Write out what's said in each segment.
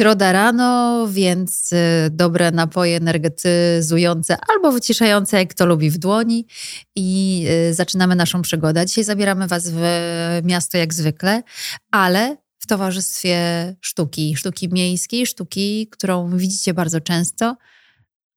Środa rano, więc y, dobre napoje energetyzujące albo wyciszające, jak kto lubi w dłoni. I y, zaczynamy naszą przygodę. Dzisiaj zabieramy Was w miasto jak zwykle, ale w towarzystwie sztuki, sztuki miejskiej, sztuki, którą widzicie bardzo często,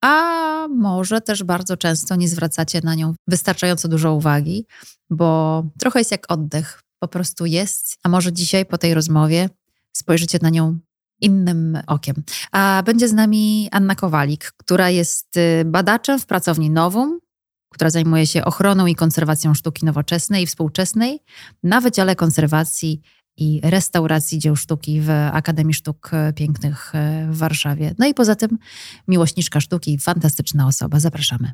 a może też bardzo często nie zwracacie na nią wystarczająco dużo uwagi, bo trochę jest jak oddech. Po prostu jest, a może dzisiaj po tej rozmowie spojrzycie na nią innym okiem. A będzie z nami Anna Kowalik, która jest y, badaczem w pracowni Nowum, która zajmuje się ochroną i konserwacją sztuki nowoczesnej i współczesnej na Wydziale Konserwacji i Restauracji Dzieł Sztuki w Akademii Sztuk Pięknych y, w Warszawie. No i poza tym miłośniczka sztuki, fantastyczna osoba. Zapraszamy.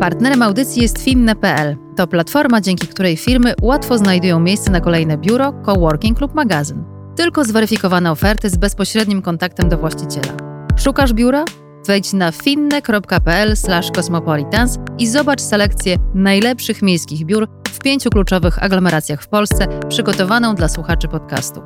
Partnerem audycji jest Finne.pl. To platforma, dzięki której firmy łatwo znajdują miejsce na kolejne biuro, coworking lub magazyn. Tylko zweryfikowane oferty z bezpośrednim kontaktem do właściciela. Szukasz biura? Wejdź na finne.pl/cosmopolitans i zobacz selekcję najlepszych miejskich biur w pięciu kluczowych aglomeracjach w Polsce, przygotowaną dla słuchaczy podcastu.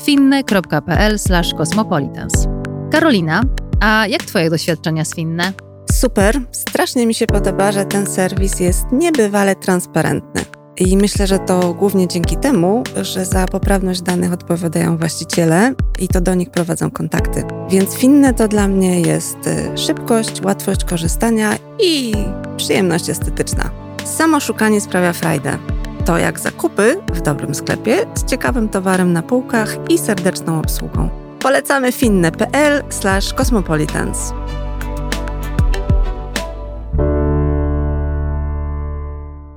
finne.pl/cosmopolitans. Karolina, a jak Twoje doświadczenia z Finne? Super, strasznie mi się podoba, że ten serwis jest niebywale transparentny. I myślę, że to głównie dzięki temu, że za poprawność danych odpowiadają właściciele i to do nich prowadzą kontakty. Więc finne to dla mnie jest y, szybkość, łatwość korzystania i przyjemność estetyczna. Samo szukanie sprawia frajdę. To jak zakupy w dobrym sklepie z ciekawym towarem na półkach i serdeczną obsługą. Polecamy finne.pl/cosmopolitans.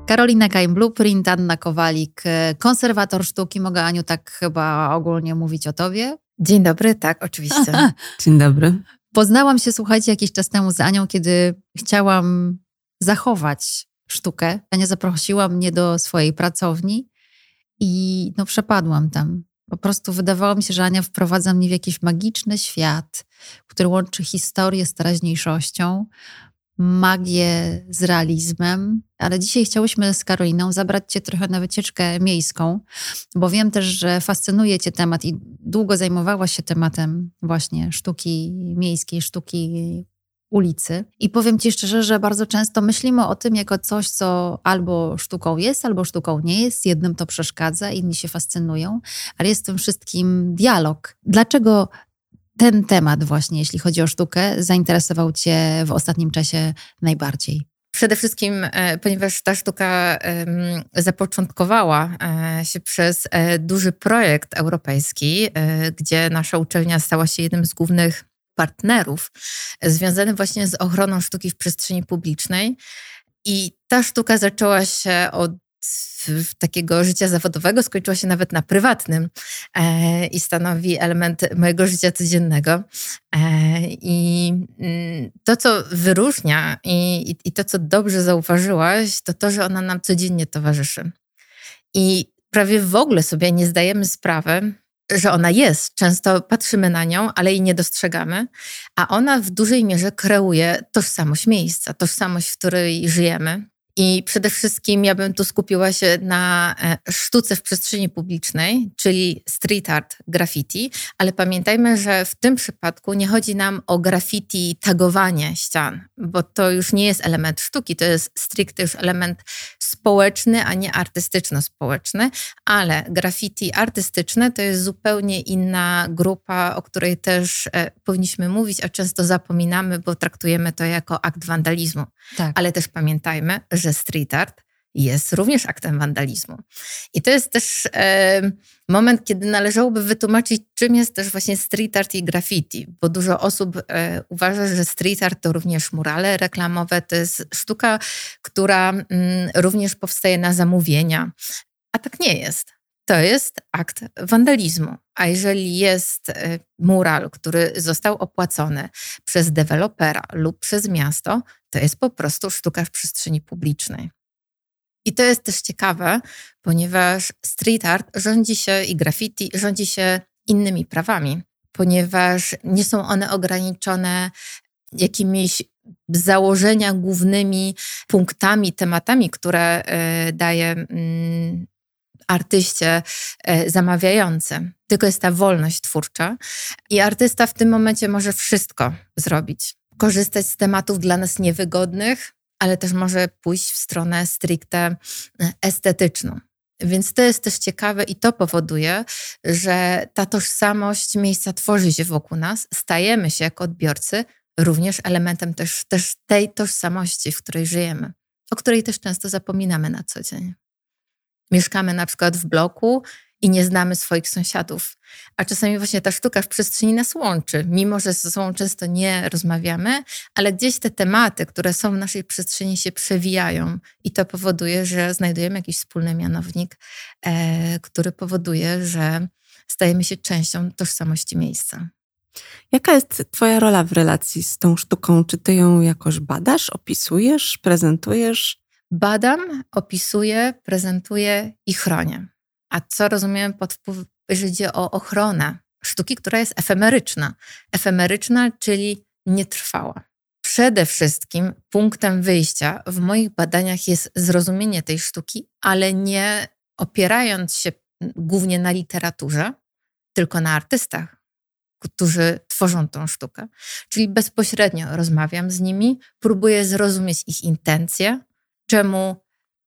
Karolina Kaim Blueprint, Anna Kowalik, konserwator sztuki. Mogę, Aniu, tak chyba ogólnie mówić o tobie? Dzień dobry, tak, oczywiście. Dzień dobry. Poznałam się, słuchajcie, jakiś czas temu z Anią, kiedy chciałam zachować sztukę. Ania zaprosiła mnie do swojej pracowni i no przepadłam tam. Po prostu wydawało mi się, że Ania wprowadza mnie w jakiś magiczny świat, który łączy historię z teraźniejszością, magię z realizmem, ale dzisiaj chciałyśmy z Karoliną zabrać Cię trochę na wycieczkę miejską, bo wiem też, że fascynuje Cię temat i długo zajmowałaś się tematem właśnie sztuki miejskiej, sztuki ulicy. I powiem Ci szczerze, że bardzo często myślimy o tym jako coś, co albo sztuką jest, albo sztuką nie jest. Jednym to przeszkadza, inni się fascynują, ale jest w tym wszystkim dialog. Dlaczego ten temat właśnie, jeśli chodzi o sztukę, zainteresował Cię w ostatnim czasie najbardziej? Przede wszystkim, e, ponieważ ta sztuka zapoczątkowała e, się przez e, duży projekt europejski, gdzie nasza uczelnia stała się jednym z głównych partnerów, związany właśnie z ochroną sztuki w przestrzeni publicznej. I ta sztuka zaczęła się od takiego życia zawodowego skończyła się nawet na prywatnym e, i stanowi element mojego życia codziennego. E, I mm, to, co wyróżnia i, i to, co dobrze zauważyłaś, to to, że ona nam codziennie towarzyszy. I prawie w ogóle sobie nie zdajemy sprawy, że ona jest. Często patrzymy na nią, ale jej nie dostrzegamy, a ona w dużej mierze kreuje tożsamość miejsca, tożsamość, w której żyjemy. I przede wszystkim ja bym tu skupiła się na e, sztuce w przestrzeni publicznej, czyli street art, graffiti, ale pamiętajmy, że w tym przypadku nie chodzi nam o graffiti tagowanie ścian, bo to już nie jest element sztuki, to jest stricte już element społeczny, a nie artystyczno-społeczny, ale graffiti artystyczne to jest zupełnie inna grupa, o której też e, powinniśmy mówić, a często zapominamy, bo traktujemy to jako akt wandalizmu. Tak. Ale też pamiętajmy, że street art jest również aktem wandalizmu. I to jest też e, moment, kiedy należałoby wytłumaczyć, czym jest też właśnie street art i graffiti, bo dużo osób e, uważa, że street art to również murale reklamowe, to jest sztuka, która mm, również powstaje na zamówienia, a tak nie jest. To jest akt wandalizmu. A jeżeli jest e, mural, który został opłacony przez dewelopera lub przez miasto, to jest po prostu sztuka w przestrzeni publicznej. I to jest też ciekawe, ponieważ street art rządzi się i graffiti rządzi się innymi prawami, ponieważ nie są one ograniczone jakimiś założenia głównymi punktami, tematami, które y, daje mm, artyście e, zamawiający, tylko jest ta wolność twórcza i artysta w tym momencie może wszystko zrobić. Korzystać z tematów dla nas niewygodnych, ale też może pójść w stronę stricte e, estetyczną. Więc to jest też ciekawe i to powoduje, że ta tożsamość miejsca tworzy się wokół nas, stajemy się jako odbiorcy również elementem też, też tej tożsamości, w której żyjemy, o której też często zapominamy na co dzień. Mieszkamy na przykład w bloku i nie znamy swoich sąsiadów. A czasami właśnie ta sztuka w przestrzeni nas łączy, mimo że ze sobą często nie rozmawiamy, ale gdzieś te tematy, które są w naszej przestrzeni, się przewijają i to powoduje, że znajdujemy jakiś wspólny mianownik, e, który powoduje, że stajemy się częścią tożsamości miejsca. Jaka jest Twoja rola w relacji z tą sztuką? Czy Ty ją jakoś badasz, opisujesz, prezentujesz? Badam, opisuję, prezentuję i chronię. A co rozumiem pod wpływem, jeżeli chodzi o ochronę sztuki, która jest efemeryczna? Efemeryczna, czyli nietrwała. Przede wszystkim punktem wyjścia w moich badaniach jest zrozumienie tej sztuki, ale nie opierając się głównie na literaturze, tylko na artystach, którzy tworzą tą sztukę. Czyli bezpośrednio rozmawiam z nimi, próbuję zrozumieć ich intencje, czemu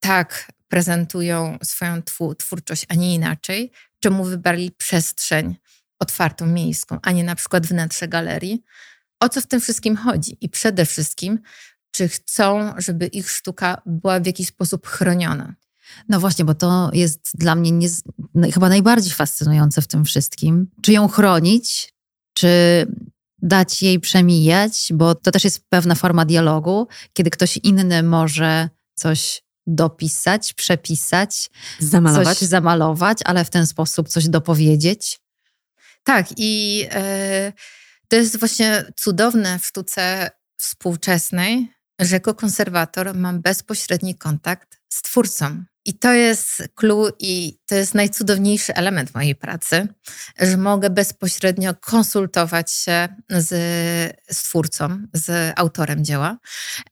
tak prezentują swoją twórczość, a nie inaczej, czemu wybrali przestrzeń otwartą, miejską, a nie na przykład wnętrze galerii. O co w tym wszystkim chodzi? I przede wszystkim, czy chcą, żeby ich sztuka była w jakiś sposób chroniona. No właśnie, bo to jest dla mnie nie, no chyba najbardziej fascynujące w tym wszystkim. Czy ją chronić, czy dać jej przemijać, bo to też jest pewna forma dialogu, kiedy ktoś inny może coś dopisać, przepisać, zamalować. coś zamalować, ale w ten sposób coś dopowiedzieć. Tak, i e, to jest właśnie cudowne w sztuce współczesnej, że jako konserwator mam bezpośredni kontakt z twórcą. I to jest clue i to jest najcudowniejszy element mojej pracy, że mogę bezpośrednio konsultować się z, z twórcą, z autorem dzieła.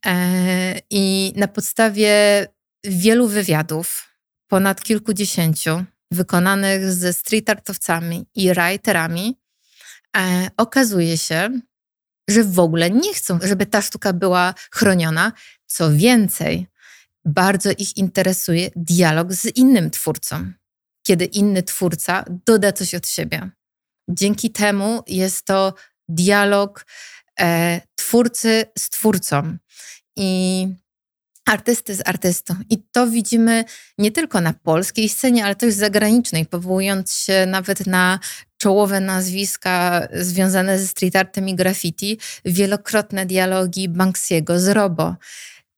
E, I na podstawie wielu wywiadów, ponad kilkudziesięciu, wykonanych ze street artowcami i writerami, e, okazuje się, że w ogóle nie chcą, żeby ta sztuka była chroniona. Co więcej, bardzo ich interesuje dialog z innym twórcą, kiedy inny twórca doda coś od siebie. Dzięki temu jest to dialog e, twórcy z twórcą. I artysty z artystą. I to widzimy nie tylko na polskiej scenie, ale też zagranicznej, powołując się nawet na czołowe nazwiska związane ze street artem i graffiti, wielokrotne dialogi Banksiego z Robo.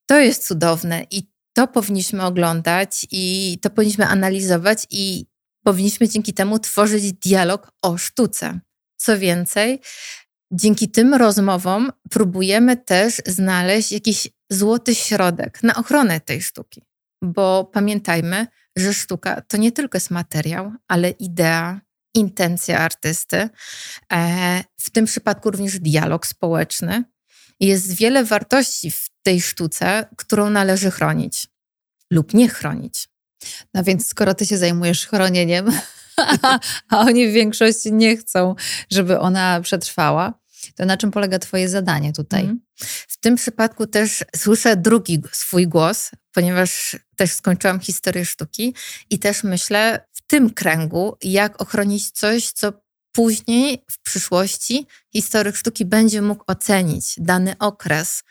To jest cudowne i to powinniśmy oglądać i to powinniśmy analizować i powinniśmy dzięki temu tworzyć dialog o sztuce. Co więcej, dzięki tym rozmowom próbujemy też znaleźć jakiś złoty środek na ochronę tej sztuki. Bo pamiętajmy, że sztuka to nie tylko jest materiał, ale idea, intencja artysty, e, w tym przypadku również dialog społeczny. Jest wiele wartości w tej sztuce, którą należy chronić lub nie chronić. No więc skoro ty się zajmujesz chronieniem, a oni w większości nie chcą, żeby ona przetrwała, to na czym polega Twoje zadanie tutaj? Mm. W tym przypadku też słyszę drugi swój głos, ponieważ też skończyłam historię sztuki i też myślę w tym kręgu, jak ochronić coś, co później w przyszłości historyk sztuki będzie mógł ocenić dany okres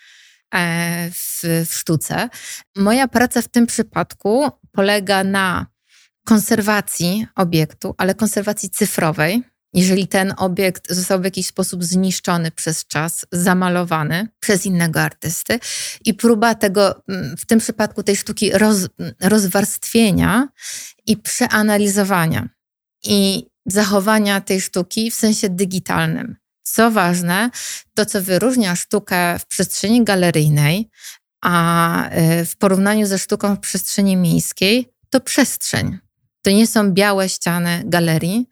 e, w, w sztuce. Moja praca w tym przypadku polega na konserwacji obiektu, ale konserwacji cyfrowej, jeżeli ten obiekt został w jakiś sposób zniszczony przez czas, zamalowany przez innego artysty i próba tego, mm, w tym przypadku tej sztuki, roz, rozwarstwienia i przeanalizowania i zachowania tej sztuki w sensie digitalnym. Co ważne, to co wyróżnia sztukę w przestrzeni galeryjnej, a e, w porównaniu ze sztuką w przestrzeni miejskiej, to przestrzeń. To nie są białe ściany galerii,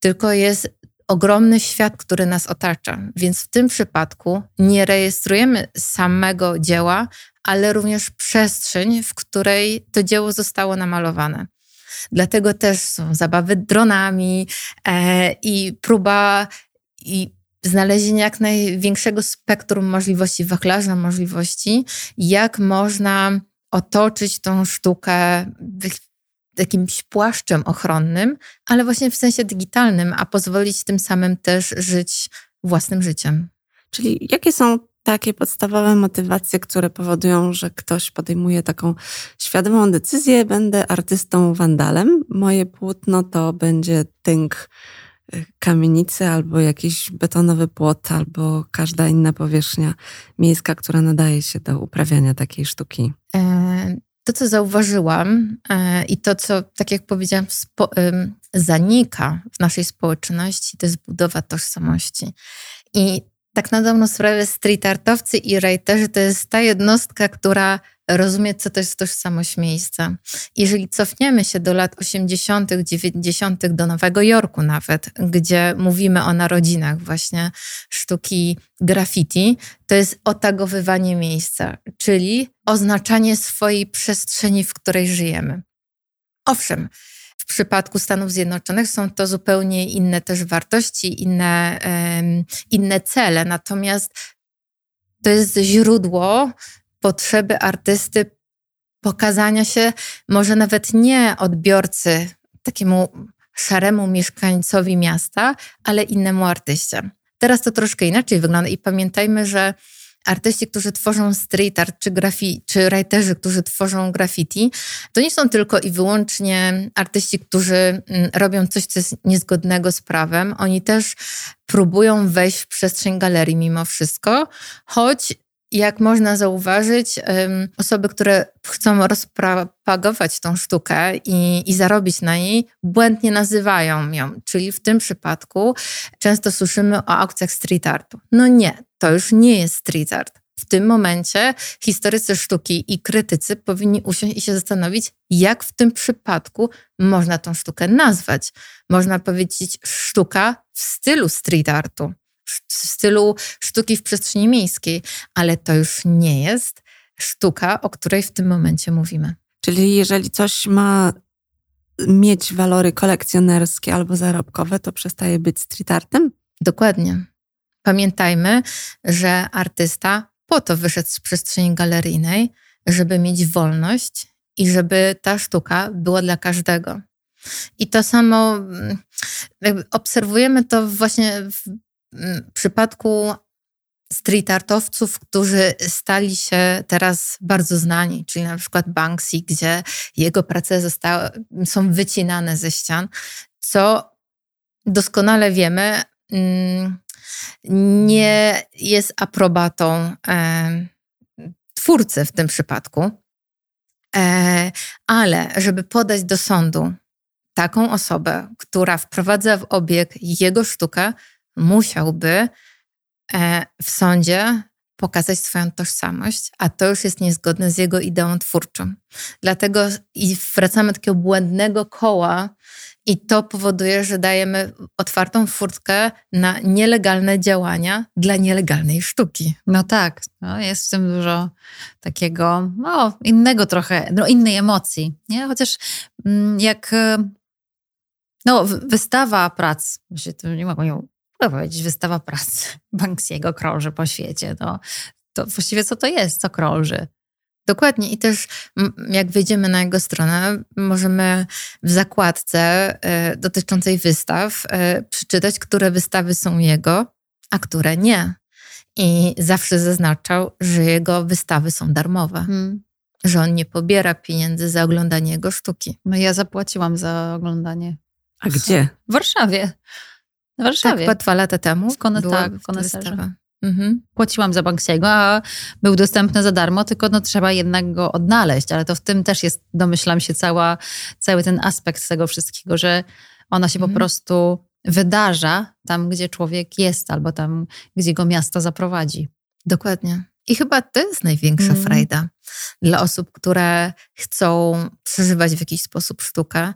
tylko jest ogromny świat, który nas otacza. Więc w tym przypadku nie rejestrujemy samego dzieła, ale również przestrzeń, w której to dzieło zostało namalowane. Dlatego też są zabawy dronami e, i próba i znalezienia jak największego spektrum możliwości, wachlarza możliwości, jak można otoczyć tą sztukę jakimś płaszczem ochronnym, ale właśnie w sensie digitalnym, a pozwolić tym samym też żyć własnym życiem. Czyli jakie są takie podstawowe motywacje, które powodują, że ktoś podejmuje taką świadomą decyzję, będę artystą wandalem, moje płótno to będzie tynk y, kamienicy albo jakiś betonowy płot, albo każda inna powierzchnia miejska, która nadaje się do uprawiania takiej sztuki. E, to, co zauważyłam e, i to, co, tak jak powiedziałam, zanika w naszej społeczności, to jest budowa tożsamości. I tak na dobrą sprawę street artowcy i writerzy to jest ta jednostka, która rozumie, co to jest tożsamość miejsca. Jeżeli cofniemy się do lat 80., 90., do Nowego Jorku nawet, gdzie mówimy o narodzinach właśnie sztuki graffiti, to jest otagowywanie miejsca, czyli oznaczanie swojej przestrzeni, w której żyjemy. Owszem, w przypadku Stanów Zjednoczonych są to zupełnie inne też wartości, inne, um, inne cele, natomiast to jest źródło potrzeby artysty pokazania się, może nawet nie odbiorcy, takiemu szaremu mieszkańcowi miasta, ale innemu artyście. Teraz to troszkę inaczej wygląda i pamiętajmy, że artyści, którzy tworzą street art, czy, grafi, czy writerzy, którzy tworzą graffiti, to nie są tylko i wyłącznie artyści, którzy mm, robią coś, co jest niezgodnego z prawem. Oni też próbują wejść w przestrzeń galerii mimo wszystko, choć jak można zauważyć, osoby, które chcą rozpropagować tą sztukę i, i zarobić na niej, błędnie nazywają ją. Czyli w tym przypadku często słyszymy o aukcjach street artu. No nie, to już nie jest street art. W tym momencie historycy sztuki i krytycy powinni usiąść i się zastanowić, jak w tym przypadku można tą sztukę nazwać. Można powiedzieć sztuka w stylu street artu w stylu sztuki w przestrzeni miejskiej, ale to już nie jest sztuka, o której w tym momencie mówimy. Czyli jeżeli coś ma mieć walory kolekcjonerskie albo zarobkowe, to przestaje być street artem? Dokładnie. Pamiętajmy, że artysta po to wyszedł z przestrzeni galeryjnej, żeby mieć wolność i żeby ta sztuka była dla każdego. I to samo mm, obserwujemy to właśnie w w przypadku street artowców, którzy stali się teraz bardzo znani, czyli na przykład Banksy, gdzie jego prace zostały, są wycinane ze ścian, co doskonale wiemy, mm, nie jest aprobatą twórcy w tym przypadku. E, ale żeby podać do sądu taką osobę, która wprowadza w obieg jego sztukę, musiałby e, w sądzie pokazać swoją tożsamość, a to już jest niezgodne z jego ideą twórczą. Dlatego i wracamy do takiego błędnego koła i to powoduje, że dajemy otwartą furtkę na nielegalne działania dla nielegalnej sztuki. No tak, no jest w tym dużo takiego, no innego trochę, no innej emocji, nie? Chociaż mm, jak no, wystawa prac, się nie mogą ją mogę powiedzieć, wystawa prac Banksiego krąży po świecie. No, to właściwie co to jest, co krąży? Dokładnie. I też jak wejdziemy na jego stronę, możemy w zakładce y, dotyczącej wystaw y, przeczytać, które wystawy są jego, a które nie. I zawsze zaznaczał, że jego wystawy są darmowe. Hmm. Że on nie pobiera pieniędzy za oglądanie jego sztuki. No ja zapłaciłam za oglądanie. A gdzie? W Warszawie. W Warszawie. Tak, chyba dwa lata temu. W Kone, tak. Mhm. Płaciłam za Banksiego, a był dostępny za darmo, tylko no, trzeba jednak go odnaleźć. Ale to w tym też jest, domyślam się, cała, cały ten aspekt tego wszystkiego, że ona się mhm. po prostu wydarza tam, gdzie człowiek jest, albo tam, gdzie go miasto zaprowadzi. Dokładnie. I chyba to jest największa mm. frajda dla osób, które chcą przeżywać w jakiś sposób sztukę,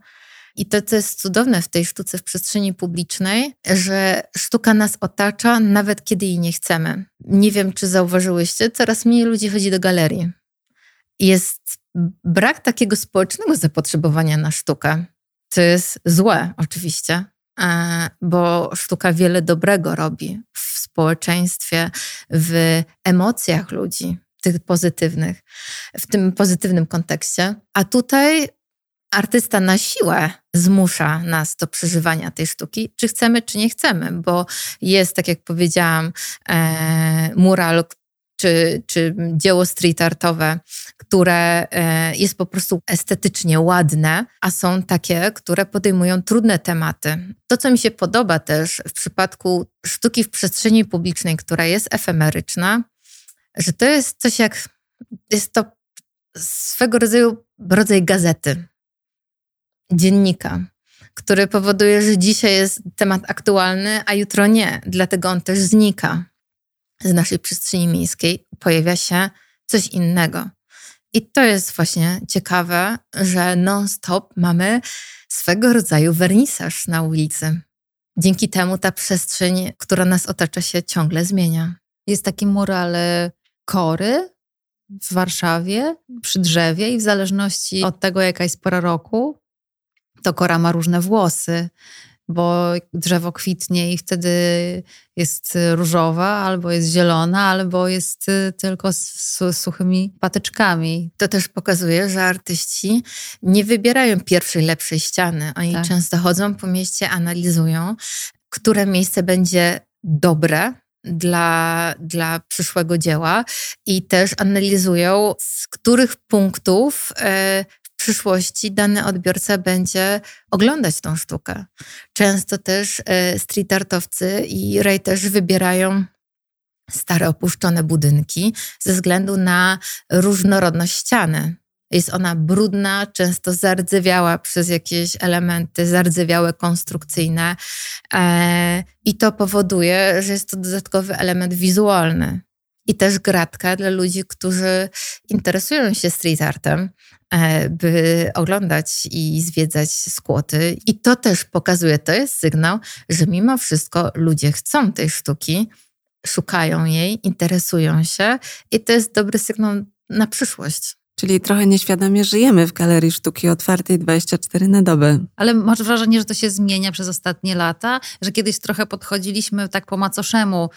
i to, co jest cudowne w tej sztuce w przestrzeni publicznej, że sztuka nas otacza, nawet kiedy jej nie chcemy. Nie wiem, czy zauważyłyście, coraz mniej ludzi chodzi do galerii. Jest brak takiego społecznego zapotrzebowania na sztukę to jest złe, oczywiście, e, bo sztuka wiele dobrego robi w społeczeństwie, w emocjach ludzi, tych pozytywnych, w tym pozytywnym kontekście. A tutaj artysta na siłę zmusza nas do przeżywania tej sztuki, czy chcemy, czy nie chcemy, bo jest, tak jak powiedziałam, e, mural, czy, czy dzieło street artowe, które e, jest po prostu estetycznie ładne, a są takie, które podejmują trudne tematy. To, co mi się podoba też w przypadku sztuki w przestrzeni publicznej, która jest efemeryczna, że to jest coś jak, jest to swego rodzaju rodzaj gazety, dziennika, który powoduje, że dzisiaj jest temat aktualny, a jutro nie. Dlatego on też znika z naszej przestrzeni miejskiej, pojawia się coś innego. I to jest właśnie ciekawe, że non-stop mamy swego rodzaju wernisaż na ulicy. Dzięki temu ta przestrzeń, która nas otacza, się ciągle zmienia. Jest taki mural kory w Warszawie przy drzewie i w zależności od tego, jaka jest pora roku, to kora ma różne włosy, bo drzewo kwitnie i wtedy jest różowa, albo jest zielona, albo jest y, tylko z suchymi patyczkami. To też pokazuje, że artyści nie wybierają pierwszej, lepszej ściany. Oni tak. często chodzą po mieście, analizują, które miejsce będzie dobre, dla, dla przyszłego dzieła i też analizują, z których punktów e, przyszłości dany odbiorca będzie oglądać tą sztukę. Często też e, street artowcy i rejterzy wybierają stare opuszczone budynki ze względu na różnorodność ściany. Jest ona brudna, często zardzewiała przez jakieś elementy, zardzewiałe konstrukcyjne e, i to powoduje, że jest to dodatkowy element wizualny. I też gratka dla ludzi, którzy interesują się street artem, E, by oglądać i zwiedzać skłoty. I to też pokazuje, to jest sygnał, że mimo wszystko ludzie chcą tej sztuki, szukają jej, interesują się i to jest dobry sygnał na przyszłość. Czyli trochę nieświadomie żyjemy w galerii sztuki otwartej 24 na dobę. Ale masz wrażenie, że to się zmienia przez ostatnie lata? Że kiedyś trochę podchodziliśmy tak po macoszemu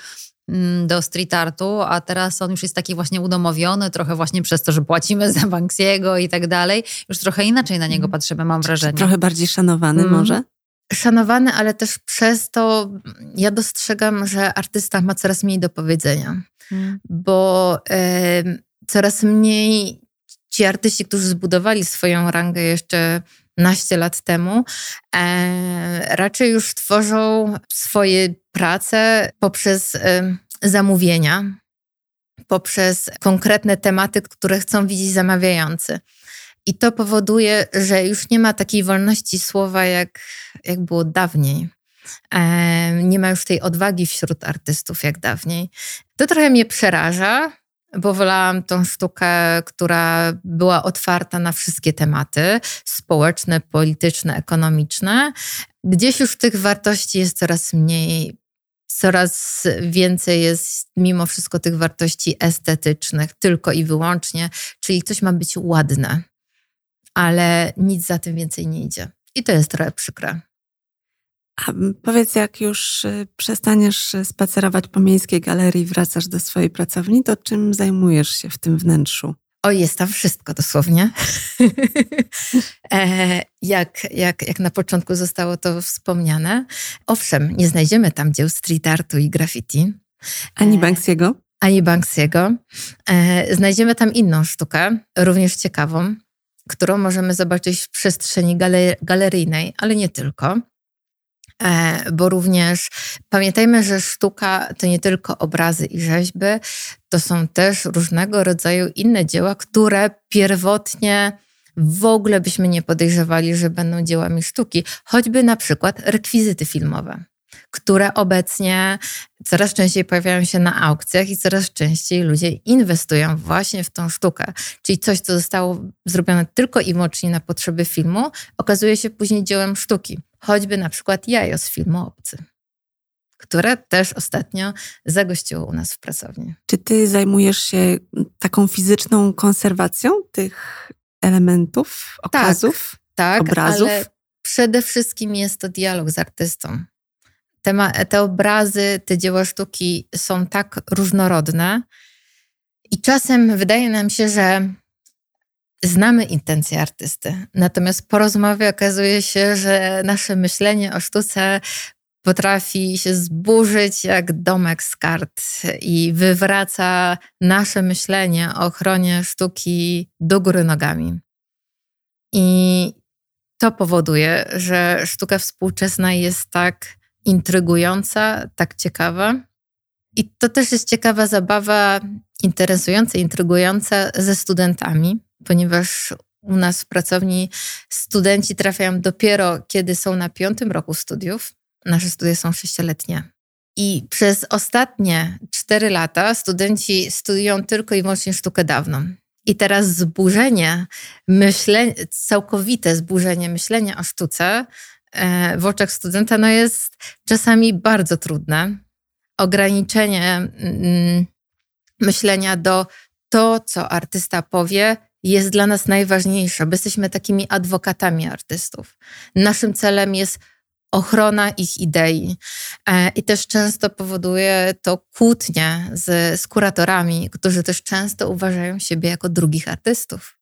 do street artu, a teraz on już jest taki właśnie udomowiony, trochę właśnie przez to, że płacimy za Banksiego i tak dalej. Już trochę inaczej na niego mhm. patrzymy, mam wrażenie. Trochę bardziej szanowany mm. może? Szanowany, ale też przez to ja dostrzegam, że artysta ma coraz mniej do powiedzenia, mm. bo y, coraz mniej ci artyści, którzy zbudowali swoją rangę jeszcze naście lat temu, e, raczej już tworzą swoje prace poprzez e, zamówienia, poprzez konkretne tematy, które chcą widzieć zamawiający. I to powoduje, że już nie ma takiej wolności słowa, jak, jak było dawniej. E, nie ma już tej odwagi wśród artystów jak dawniej. To trochę mnie przeraża, bo wolałam tą sztukę, która była otwarta na wszystkie tematy społeczne, polityczne, ekonomiczne. Gdzieś już tych wartości jest coraz mniej, coraz więcej jest mimo wszystko tych wartości estetycznych, tylko i wyłącznie, czyli coś ma być ładne, ale nic za tym więcej nie idzie. I to jest trochę przykre. A powiedz, jak już y, przestaniesz spacerować po miejskiej galerii, wracasz do swojej pracowni, to czym zajmujesz się w tym wnętrzu? O, jest tam wszystko dosłownie. e, jak, jak, jak na początku zostało to wspomniane. Owszem, nie znajdziemy tam dzieł street artu i graffiti. Ani e, Banksiego? Ani Banksiego. E, znajdziemy tam inną sztukę, również ciekawą, którą możemy zobaczyć w przestrzeni galer galeryjnej, ale nie tylko. E, bo również pamiętajmy, że sztuka to nie tylko obrazy i rzeźby, to są też różnego rodzaju inne dzieła, które pierwotnie w ogóle byśmy nie podejrzewali, że będą dziełami sztuki, choćby na przykład rekwizyty filmowe, które obecnie coraz częściej pojawiają się na aukcjach i coraz częściej ludzie inwestują właśnie w tą sztukę. Czyli coś, co zostało zrobione tylko i wyłącznie na potrzeby filmu, okazuje się później dziełem sztuki choćby na przykład jajo z filmu Obcy, które też ostatnio zagościło u nas w pracowni. Czy ty zajmujesz się taką fizyczną konserwacją tych elementów, okazów, tak, tak, obrazów? Ale przede wszystkim jest to dialog z artystą. Te, ma, te obrazy, te dzieła sztuki są tak różnorodne i czasem wydaje nam się, że znamy intencje artysty. Natomiast po rozmowie okazuje się, że nasze myślenie o sztuce potrafi się zburzyć jak domek z kart i wywraca nasze myślenie o ochronie sztuki do góry nogami. I to powoduje, że sztuka współczesna jest tak intrygująca, tak ciekawa. I to też jest ciekawa zabawa, interesująca, intrygująca ze studentami, ponieważ u nas w pracowni studenci trafiają dopiero, kiedy są na piątym roku studiów. Nasze studia są sześcioletnie. I przez ostatnie cztery lata studenci studiują tylko i wyłącznie sztukę dawną. I teraz zburzenie myślenia, całkowite zburzenie myślenia o sztuce w oczach studenta no jest czasami bardzo trudne. Ograniczenie mm, myślenia do to, co artysta powie, jest dla nas najważniejsze, bo jesteśmy takimi adwokatami artystów. Naszym celem jest ochrona ich idei. E, I też często powoduje to kłótnie z, z kuratorami, którzy też często uważają siebie jako drugich artystów,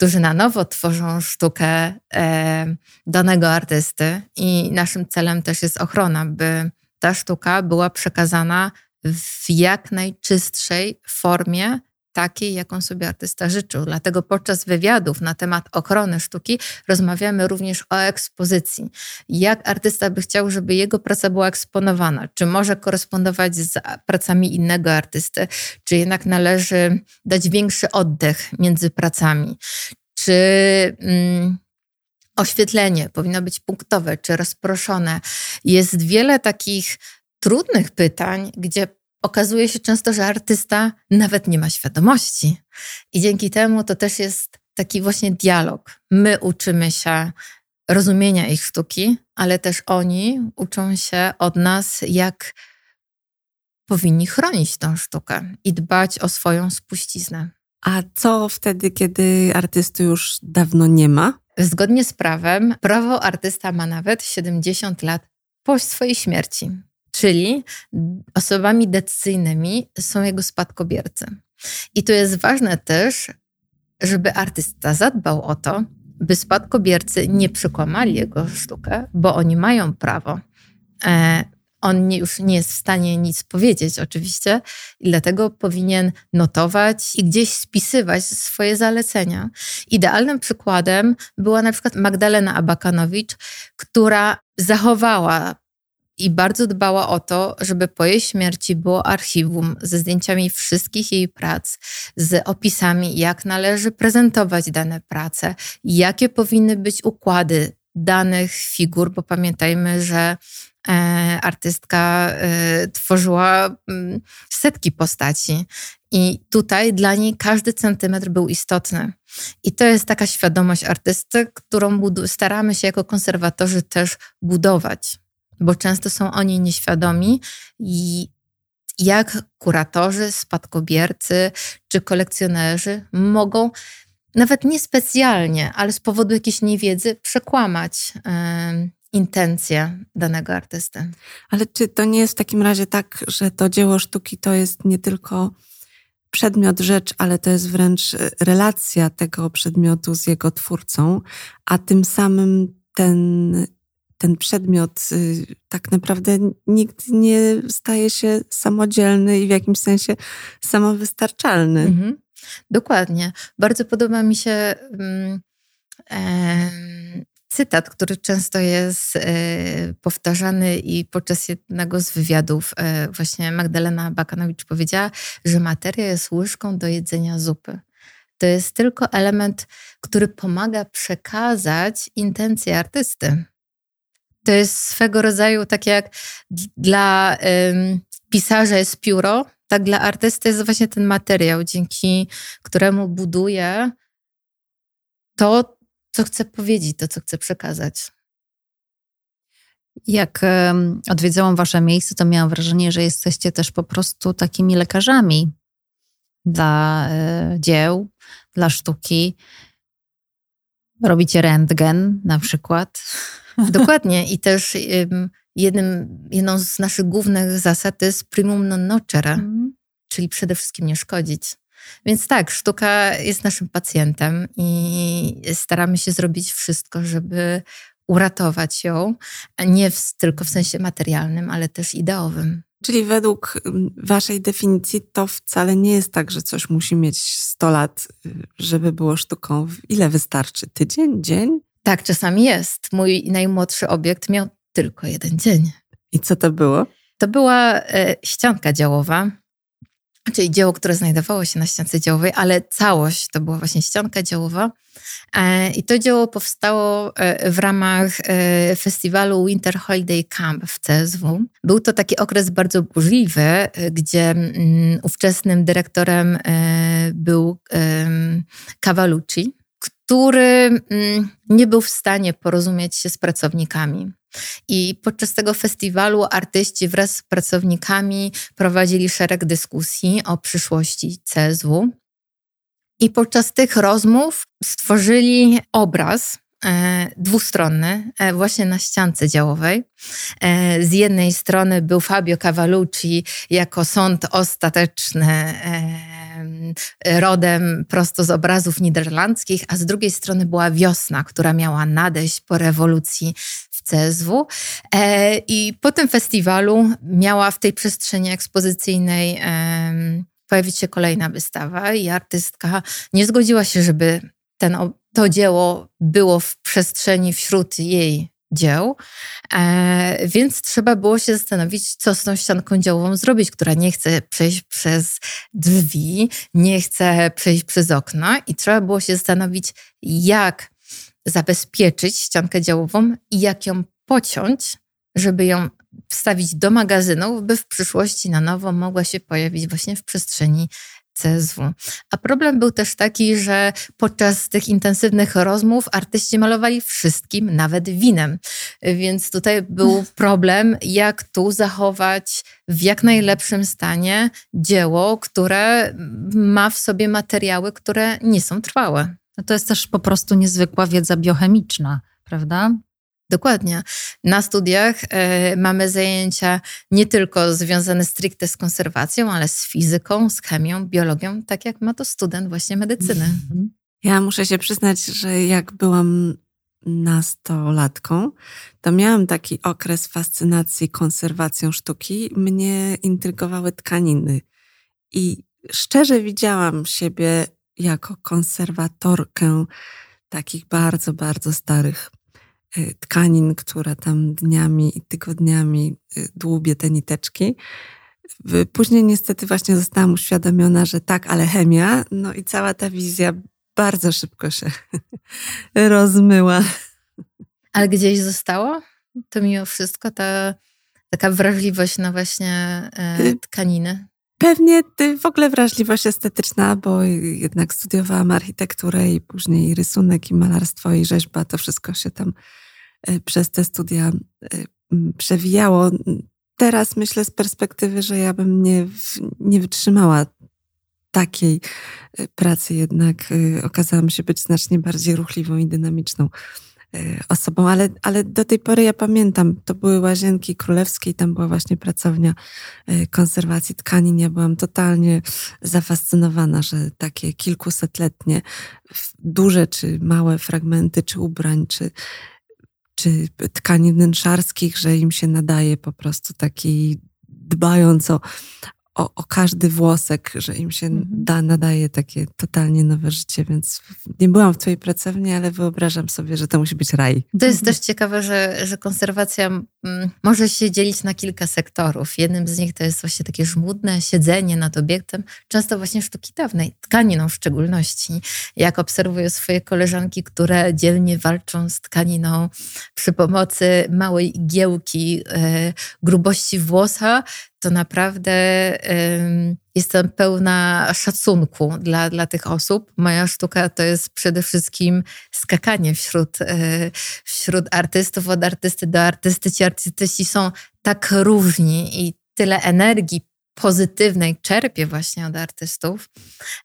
którzy na nowo tworzą sztukę e, danego artysty. I naszym celem też jest ochrona, by ta sztuka była przekazana w jak najczystszej formie takiej, jaką sobie artysta życzył. Dlatego podczas wywiadów na temat ochrony sztuki rozmawiamy również o ekspozycji. Jak artysta by chciał, żeby jego praca była eksponowana? Czy może korespondować z pracami innego artysty? Czy jednak należy dać większy oddech między pracami? Czy. Mm, oświetlenie powinno być punktowe czy rozproszone. Jest wiele takich trudnych pytań, gdzie okazuje się często, że artysta nawet nie ma świadomości. I dzięki temu to też jest taki właśnie dialog. My uczymy się rozumienia ich sztuki, ale też oni uczą się od nas, jak powinni chronić tą sztukę i dbać o swoją spuściznę. A co wtedy, kiedy artysty już dawno nie ma? Zgodnie z prawem, prawo artysta ma nawet 70 lat po swojej śmierci czyli osobami decyzyjnymi są jego spadkobiercy. I to jest ważne też, żeby artysta zadbał o to, by spadkobiercy nie przekłamali jego sztukę, bo oni mają prawo. E, on nie, już nie jest w stanie nic powiedzieć, oczywiście, i dlatego powinien notować i gdzieś spisywać swoje zalecenia. Idealnym przykładem była na przykład Magdalena Abakanowicz, która zachowała i bardzo dbała o to, żeby po jej śmierci było archiwum ze zdjęciami wszystkich jej prac, z opisami, jak należy prezentować dane prace, jakie powinny być układy danych figur, bo pamiętajmy, że e, artystka e, tworzyła mm, setki postaci. I tutaj dla niej każdy centymetr był istotny. I to jest taka świadomość artysty, którą staramy się jako konserwatorzy też budować bo często są oni nieświadomi i jak kuratorzy, spadkobiercy czy kolekcjonerzy mogą nawet niespecjalnie, ale z powodu jakiejś niewiedzy przekłamać y, intencje danego artysty. Ale czy to nie jest w takim razie tak, że to dzieło sztuki to jest nie tylko przedmiot, rzecz, ale to jest wręcz relacja tego przedmiotu z jego twórcą, a tym samym ten ten przedmiot y, tak naprawdę nigdy nie staje się samodzielny i w jakimś sensie samowystarczalny. Mhm. Dokładnie. Bardzo podoba mi się um, cytat, który często jest e, powtarzany i podczas jednego z wywiadów e, właśnie Magdalena Bakanowicz powiedziała, że materia jest łyżką do jedzenia zupy. To jest tylko element, który pomaga przekazać intencje artysty to jest swego rodzaju tak jak dla um, pisarza jest pióro, tak dla artysty jest właśnie ten materiał, dzięki któremu buduje to, co chce powiedzieć, to, co chce przekazać. Jak odwiedzałam wasze miejsce, to miałam wrażenie, że jesteście też po prostu takimi lekarzami dla y, dzieł, dla sztuki. Robicie rentgen na przykład. Dokładnie i też jednym, jedną z naszych głównych zasad jest primum non nocere, mm. czyli przede wszystkim nie szkodzić. Więc tak, sztuka jest naszym pacjentem i staramy się zrobić wszystko, żeby uratować ją, nie w, tylko w sensie materialnym, ale też ideowym. Czyli według waszej definicji to wcale nie jest tak, że coś musi mieć 100 lat, y, żeby było sztuką. Ile wystarczy? Tydzień? Dzień? Tak, czasami jest. Mój najmłodszy obiekt miał tylko jeden dzień. I co to było? To była e, ścianka działowa, czyli dzieło, które znajdowało się na ściance działowej, ale całość to była właśnie ścianka działowa. E, I to dzieło powstało e, w ramach e, festiwalu Winter Holiday Camp w CSW. Był to taki okres bardzo burzliwy, gdzie mm, ówczesnym dyrektorem był Cavalucci, który mm, nie był w stanie porozumieć się z pracownikami. I podczas tego festiwalu artyści wraz z pracownikami prowadzili szereg dyskusji o przyszłości CSW. I podczas tych rozmów stworzyli obraz e, dwustronny, e, właśnie na ściance działowej. E, z jednej strony był Fabio Cavallucci jako sąd ostateczny rodem prosto z obrazów niderlandzkich, a z drugiej strony była wiosna, która miała nadejść po rewolucji w CSW. E, I po tym festiwalu miała w tej przestrzeni ekspozycyjnej pojawić się kolejna wystawa i artystka nie zgodziła się, żeby ten, to dzieło było w przestrzeni wśród jej dzieł, e, więc trzeba było się zastanowić, co z tą ścianką działową zrobić, która nie chce przejść przez drzwi, nie chce przejść przez okna. I trzeba było się zastanowić, jak zabezpieczyć ściankę działową i jak ją pociąć, żeby ją wstawić do magazynów, by w przyszłości na nowo mogła się pojawić właśnie w przestrzeni CSW. A problem był też taki, że podczas tych intensywnych rozmów artyści malowali wszystkim, nawet winem. Więc tutaj był problem, jak tu zachować w jak najlepszym stanie dzieło, które ma w sobie materiały, które nie są trwałe. No to jest też po prostu niezwykła wiedza biochemiczna, prawda? Dokładnie. Na studiach y, mamy zajęcia nie tylko związane stricte z konserwacją, ale z fizyką, z chemią, biologią, tak jak ma to student właśnie medycyny. Mhm. Ja muszę się przyznać, że jak byłam nastolatką, to miałam taki okres fascynacji konserwacją sztuki. Mnie intrygowały tkaniny. I szczerze widziałam siebie jako konserwatorkę takich bardzo, bardzo starych tkanin, która tam dniami i tygodniami y, dłubie te niteczki. Później niestety właśnie zostałam uświadomiona, że tak, ale chemia, no i cała ta wizja bardzo szybko się rozmyła. Ale gdzieś zostało? To mimo wszystko ta taka wrażliwość na właśnie e, tkaniny? Pewnie w ogóle wrażliwość estetyczna, bo jednak studiowałam architekturę i później rysunek i malarstwo i rzeźba, to wszystko się tam e, przez te studia e, przewijało. Teraz myślę z perspektywy, że ja bym nie, nie wytrzymała takiej pracy, jednak okazałam się być znacznie bardziej ruchliwą i dynamiczną. Y, osobą, ale, ale do tej pory ja pamiętam, to były Łazienki Królewskie i tam była właśnie pracownia y, konserwacji tkanin. Ja byłam totalnie zafascynowana, że takie kilkusetletnie duże czy małe fragmenty, czy ubrań, czy, czy tkanin wnętrzarskich, że im się nadaje po prostu takiej dbając o, o, o, każdy włosek, że im się mhm. da, nadaje takie totalnie nowe życie, więc nie byłam w twojej pracowni, ale wyobrażam sobie, że to musi być raj. To jest też ciekawe, że, że konserwacja mm, może się dzielić na kilka sektorów. Jednym z nich to jest właśnie takie żmudne siedzenie nad obiektem, często właśnie sztuki dawnej, tkaniną w szczególności. Jak obserwuję swoje koleżanki, które dzielnie walczą z tkaniną przy pomocy małej igiełki, e, grubości włosa, to naprawdę jestem pełna szacunku dla, dla tych osób. Moja sztuka to jest przede wszystkim skakanie wśród, e, wśród artystów, od artysty do artysty. Ci artyści są tak różni i tyle energii pozytywnej czerpię właśnie od artystów.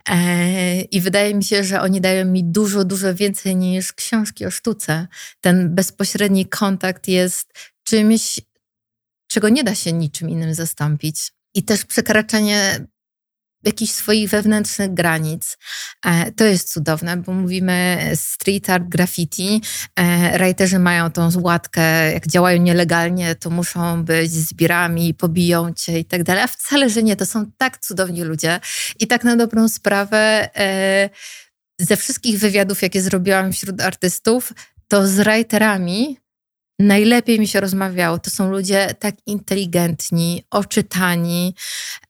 E, I wydaje mi się, że oni dają mi dużo, dużo więcej niż książki o sztuce. Ten bezpośredni kontakt jest czymś, czego nie da się niczym innym zastąpić. I też przekraczanie jakichś swoich wewnętrznych granic. E, to jest cudowne, bo mówimy street art, graffiti. E, writerzy mają tą łatkę, jak działają nielegalnie, to muszą być zbirami, pobiją cię i tak dalej. A wcale, że nie, to są tak cudowni ludzie. I tak na dobrą sprawę e, ze wszystkich wywiadów, jakie zrobiłam wśród artystów, to z writerami najlepiej mi się rozmawiało. To są ludzie tak inteligentni, oczytani,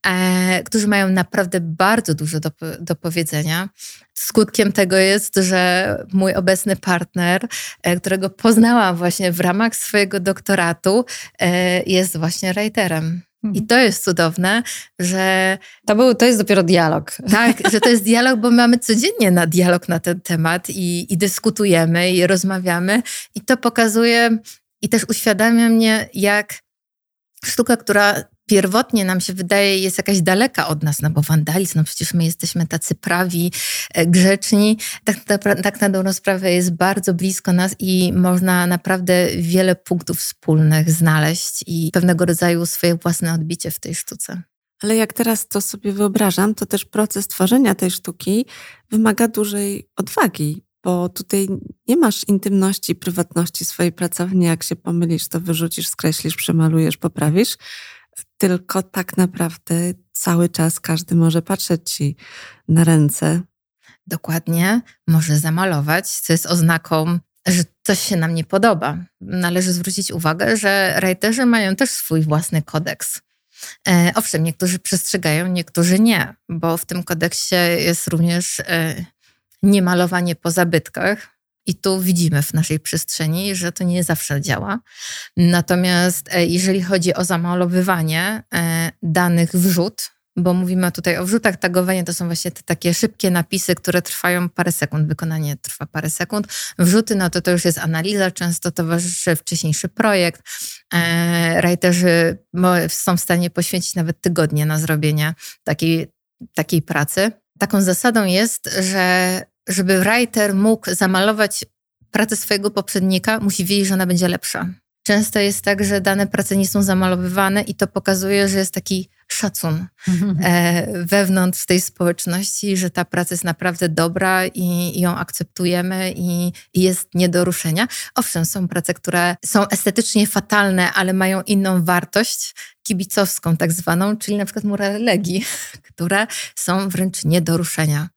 e, którzy mają naprawdę bardzo dużo do, do powiedzenia. Skutkiem tego jest, że mój obecny partner, e, którego poznałam właśnie w ramach swojego doktoratu, e, jest właśnie writerem. I to jest cudowne, że. To, był, to jest dopiero dialog. Tak, że to jest dialog, bo mamy codziennie na dialog na ten temat i, i dyskutujemy i rozmawiamy. I to pokazuje i też uświadamia mnie, jak sztuka, która pierwotnie nam się wydaje jest jakaś daleka od nas, no bo wandalizm, no przecież my jesteśmy tacy prawi, e, grzeczni, tak, tak na dobrą sprawę jest bardzo blisko nas i można naprawdę wiele punktów wspólnych znaleźć i pewnego rodzaju swoje własne odbicie w tej sztuce. Ale jak teraz to sobie wyobrażam, to też proces tworzenia tej sztuki wymaga dużej odwagi, bo tutaj nie masz intymności, prywatności swojej pracowni. Jak się pomylisz, to wyrzucisz, skreślisz, przemalujesz, poprawisz. Tylko tak naprawdę cały czas każdy może patrzeć ci na ręce. Dokładnie, może zamalować, co jest oznaką że coś się nam nie podoba. Należy zwrócić uwagę, że writerzy mają też swój własny kodeks. E, owszem, niektórzy przestrzegają, niektórzy nie, bo w tym kodeksie jest również e, niemalowanie po zabytkach. I tu widzimy w naszej przestrzeni, że to nie zawsze działa. Natomiast e, jeżeli chodzi o zamalowywanie e, danych wrzut, bo mówimy tutaj o wrzutach, tagowanie to są właśnie te takie szybkie napisy, które trwają parę sekund, wykonanie trwa parę sekund. Wrzuty, no to to już jest analiza, często towarzyszy wcześniejszy projekt. E, writerzy są w stanie poświęcić nawet tygodnie na zrobienie takiej, takiej pracy. Taką zasadą jest, że żeby writer mógł zamalować pracę swojego poprzednika, musi wiedzieć, że ona będzie lepsza. Często jest tak, że dane prace nie są zamalowywane i to pokazuje, że jest taki szacun e, wewnątrz tej społeczności, że ta praca jest naprawdę dobra i, i ją akceptujemy i, i, jest nie do ruszenia. Owszem, są prace, które są estetycznie fatalne, ale mają inną wartość, kibicowską tak zwaną, czyli na przykład murale Legii, które są wręcz nie do ruszenia.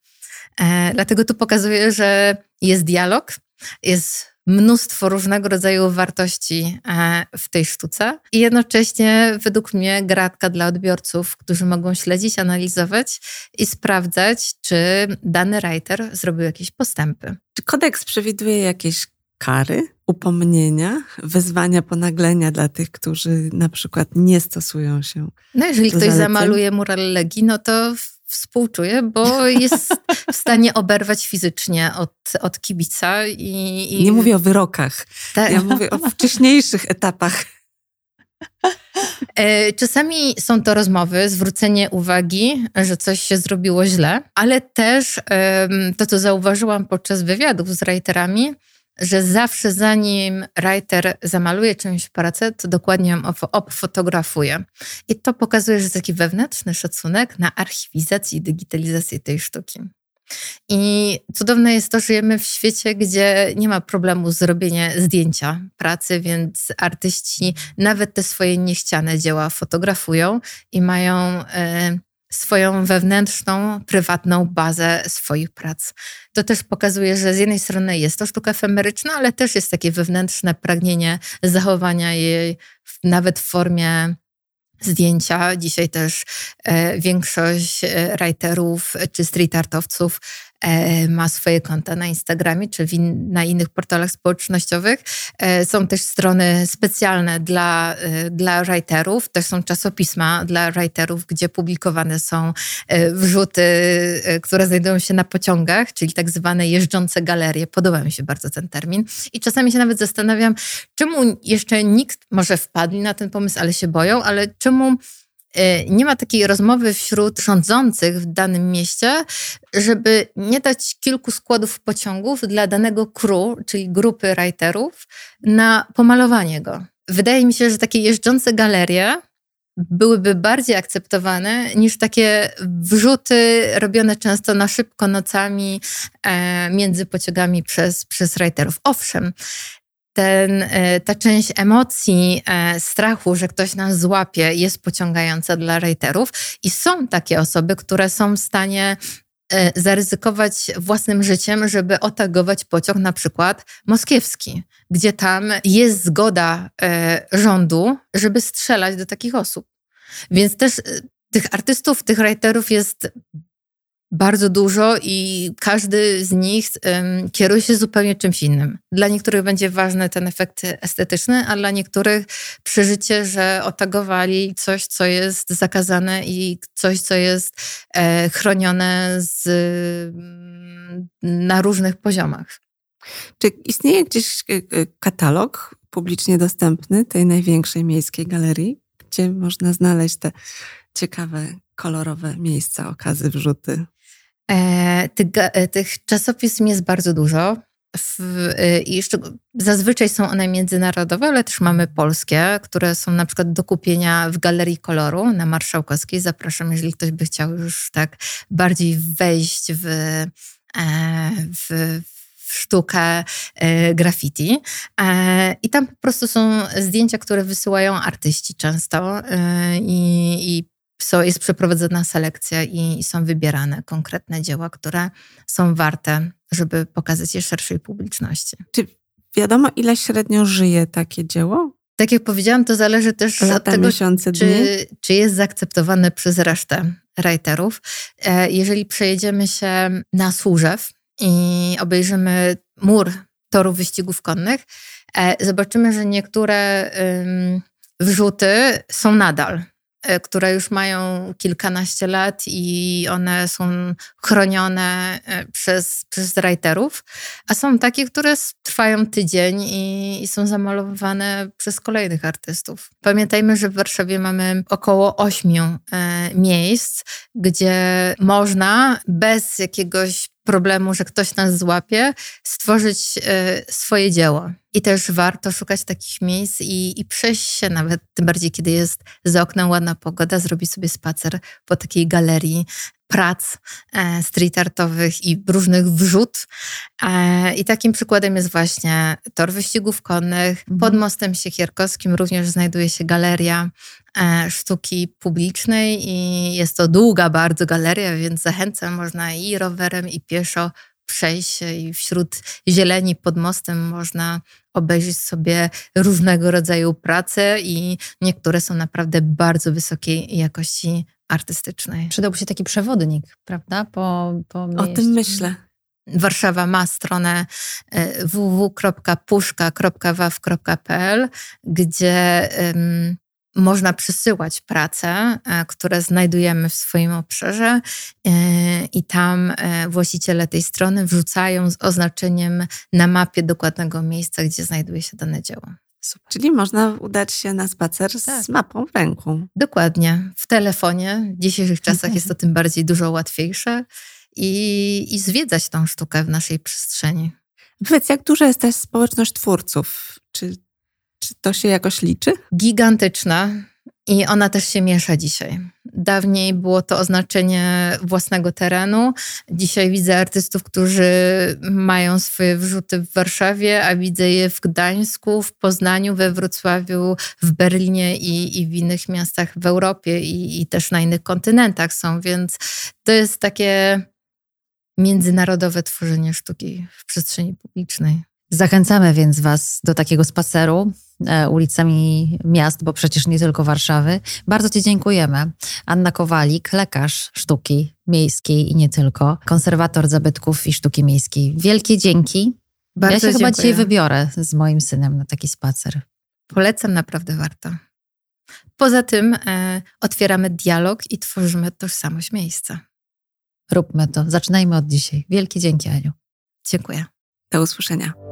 E, dlatego tu pokazuje, że jest dialog, jest mnóstwo różnego rodzaju wartości e, w tej sztuce i jednocześnie według mnie gratka dla odbiorców, którzy mogą śledzić, analizować i sprawdzać, czy dany writer zrobił jakieś postępy. Czy kodeks przewiduje jakieś kary, upomnienia, wezwania, ponaglenia dla tych, którzy na przykład nie stosują się? No jeżeli ktoś zaleceń? zamaluje mural Legii, no to współczuję, bo jest w stanie oberwać fizycznie od, od kibica. I, i... Nie mówię o wyrokach. Tak. Ja mówię o wcześniejszych etapach. E, czasami są to rozmowy, zwrócenie uwagi, że coś się zrobiło źle, ale też to, co zauważyłam podczas wywiadów z writerami, że zawsze zanim writer zamaluje czymś pracę, to dokładnie ją obfotografuje. I to pokazuje, że jest taki wewnętrzny szacunek na archiwizację i digitalizację tej sztuki. I cudowne jest to, że żyjemy w świecie, gdzie nie ma problemu zrobienia zdjęcia pracy, więc artyści nawet te swoje niechciane dzieła fotografują i mają. Y swoją wewnętrzną, prywatną bazę swoich prac. To też pokazuje, że z jednej strony jest to sztuka efemeryczna, ale też jest takie wewnętrzne pragnienie zachowania jej w, nawet w formie zdjęcia. Dzisiaj też e, większość e, writerów czy street artowców ma swoje konta na Instagramie czy in, na innych portalach społecznościowych. E, są też strony specjalne dla, e, dla writerów, też są czasopisma dla writerów, gdzie publikowane są wrzuty, które znajdują się na pociągach, czyli tak zwane jeżdżące galerie. Podoba mi się bardzo ten termin. I czasami się nawet zastanawiam, czemu jeszcze nikt, może wpadli na ten pomysł, ale się boją, ale czemu e, nie ma takiej rozmowy wśród rządzących w danym mieście, żeby nie dać kilku składów pociągów dla danego crew, czyli grupy writerów, na pomalowanie go. Wydaje mi się, że takie jeżdżące galerie byłyby bardziej akceptowane niż takie wrzuty robione często na szybko nocami e, między pociągami przez, przez. Owszem, ten, e, ta część emocji, e, strachu, że ktoś nas złapie, jest pociągająca dla writerów i są takie osoby, które są w stanie e, zaryzykować własnym życiem, żeby otagować pociąg na przykład moskiewski, gdzie tam jest zgoda rządu, żeby strzelać do takich osób. Więc też tych artystów, tych writerów jest bardzo dużo i każdy z nich um, kieruje się zupełnie czymś innym. Dla niektórych będzie ważny ten efekt estetyczny, a dla niektórych przeżycie, że otagowali coś, co jest zakazane i coś, co jest e, chronione z, mm, na różnych poziomach. Czy istnieje gdzieś e, e, katalog publicznie dostępny tej największej miejskiej galerii, gdzie można znaleźć te ciekawe, kolorowe miejsca, okazy, wrzuty? E, tych, e, tych czasopism jest bardzo dużo. W, e, I zazwyczaj są one międzynarodowe, ale też mamy polskie, które są na przykład do kupienia w Galerii Koloru na Marszałkowskiej. Zapraszam, jeżeli ktoś by chciał już tak bardziej wejść w, w, w sztukę graffiti. I tam po prostu są zdjęcia, które wysyłają artyści często i są, jest przeprowadzona selekcja i, są wybierane konkretne dzieła, które są warte, żeby pokazać je szerszej publiczności. Czy wiadomo, ile średnio żyje takie dzieło? Tak jak powiedziałam, to zależy też Lata, od tego, miesiące, czy, czy jest zaakceptowane przez resztę writerów. E, jeżeli przejedziemy się na Służew i obejrzymy mur torów wyścigów konnych, e, zobaczymy, że niektóre wrzuty są nadal które już mają kilkanaście lat i one są chronione e, przez, przez writerów, a są takie, które trwają tydzień i, i, są zamalowane przez kolejnych artystów. Pamiętajmy, że w Warszawie mamy około ośmiu e, miejsc, gdzie można bez jakiegoś problemu, że ktoś nas złapie, stworzyć y, swoje dzieło. I też warto szukać takich miejsc i, i przejść się nawet, tym bardziej kiedy jest za oknem ładna pogoda, zrobić sobie spacer po takiej galerii prac e, street artowych i różnych wrzut. E, I takim przykładem jest właśnie tor wyścigów konnych. Mhm. Pod mostem Siekierkowskim również znajduje się galeria e, sztuki publicznej i jest to długa bardzo galeria, więc zachęcam, można i rowerem, i pieszo przejść się i wśród zieleni pod mostem można obejrzeć sobie różnego rodzaju prace i niektóre są naprawdę bardzo wysokiej jakości artystycznej. Przydałby się taki przewodnik, prawda? Po, po o tym myślę. Warszawa ma stronę e, www.puszka.waw.pl, gdzie um, można przysyłać prace, e, które znajdujemy w swoim obszarze e, i tam właściciele tej strony wrzucają z oznaczeniem na mapie dokładnego miejsca, gdzie znajduje się dane dzieło. Super. Czyli można udać się na spacer tak. z mapą w ręku. Dokładnie. W telefonie. W dzisiejszych czasach jest to tym bardziej dużo łatwiejsze i, i zwiedzać tą sztukę w naszej przestrzeni. Powiedz, jak duża jest też społeczność twórców? Czy, czy to się jakoś liczy? Gigantyczna. I ona też się miesza dzisiaj. Dawniej było to oznaczenie własnego terenu. Dzisiaj widzę artystów, którzy mają swoje wrzuty w Warszawie, a widzę je w Gdańsku, w Poznaniu, we Wrocławiu, w Berlinie i, i w innych miastach w Europie i, i też na innych kontynentach są. Więc to jest takie międzynarodowe tworzenie sztuki w przestrzeni publicznej. Zachęcamy więc Was do takiego spaceru ulicami miast, bo przecież nie tylko Warszawy. Bardzo Ci dziękujemy. Anna Kowalik, lekarz sztuki miejskiej i nie tylko, konserwator zabytków i sztuki miejskiej. Wielkie dzięki. Bardzo ja się dziękuję. chyba dzisiaj wybiorę z moim synem na taki spacer. Polecam, naprawdę warto. Poza tym e, otwieramy dialog i tworzymy tożsamość miejsca. Róbmy to. Zaczynajmy od dzisiaj. Wielkie dzięki, Aniu. Dziękuję. Do usłyszenia.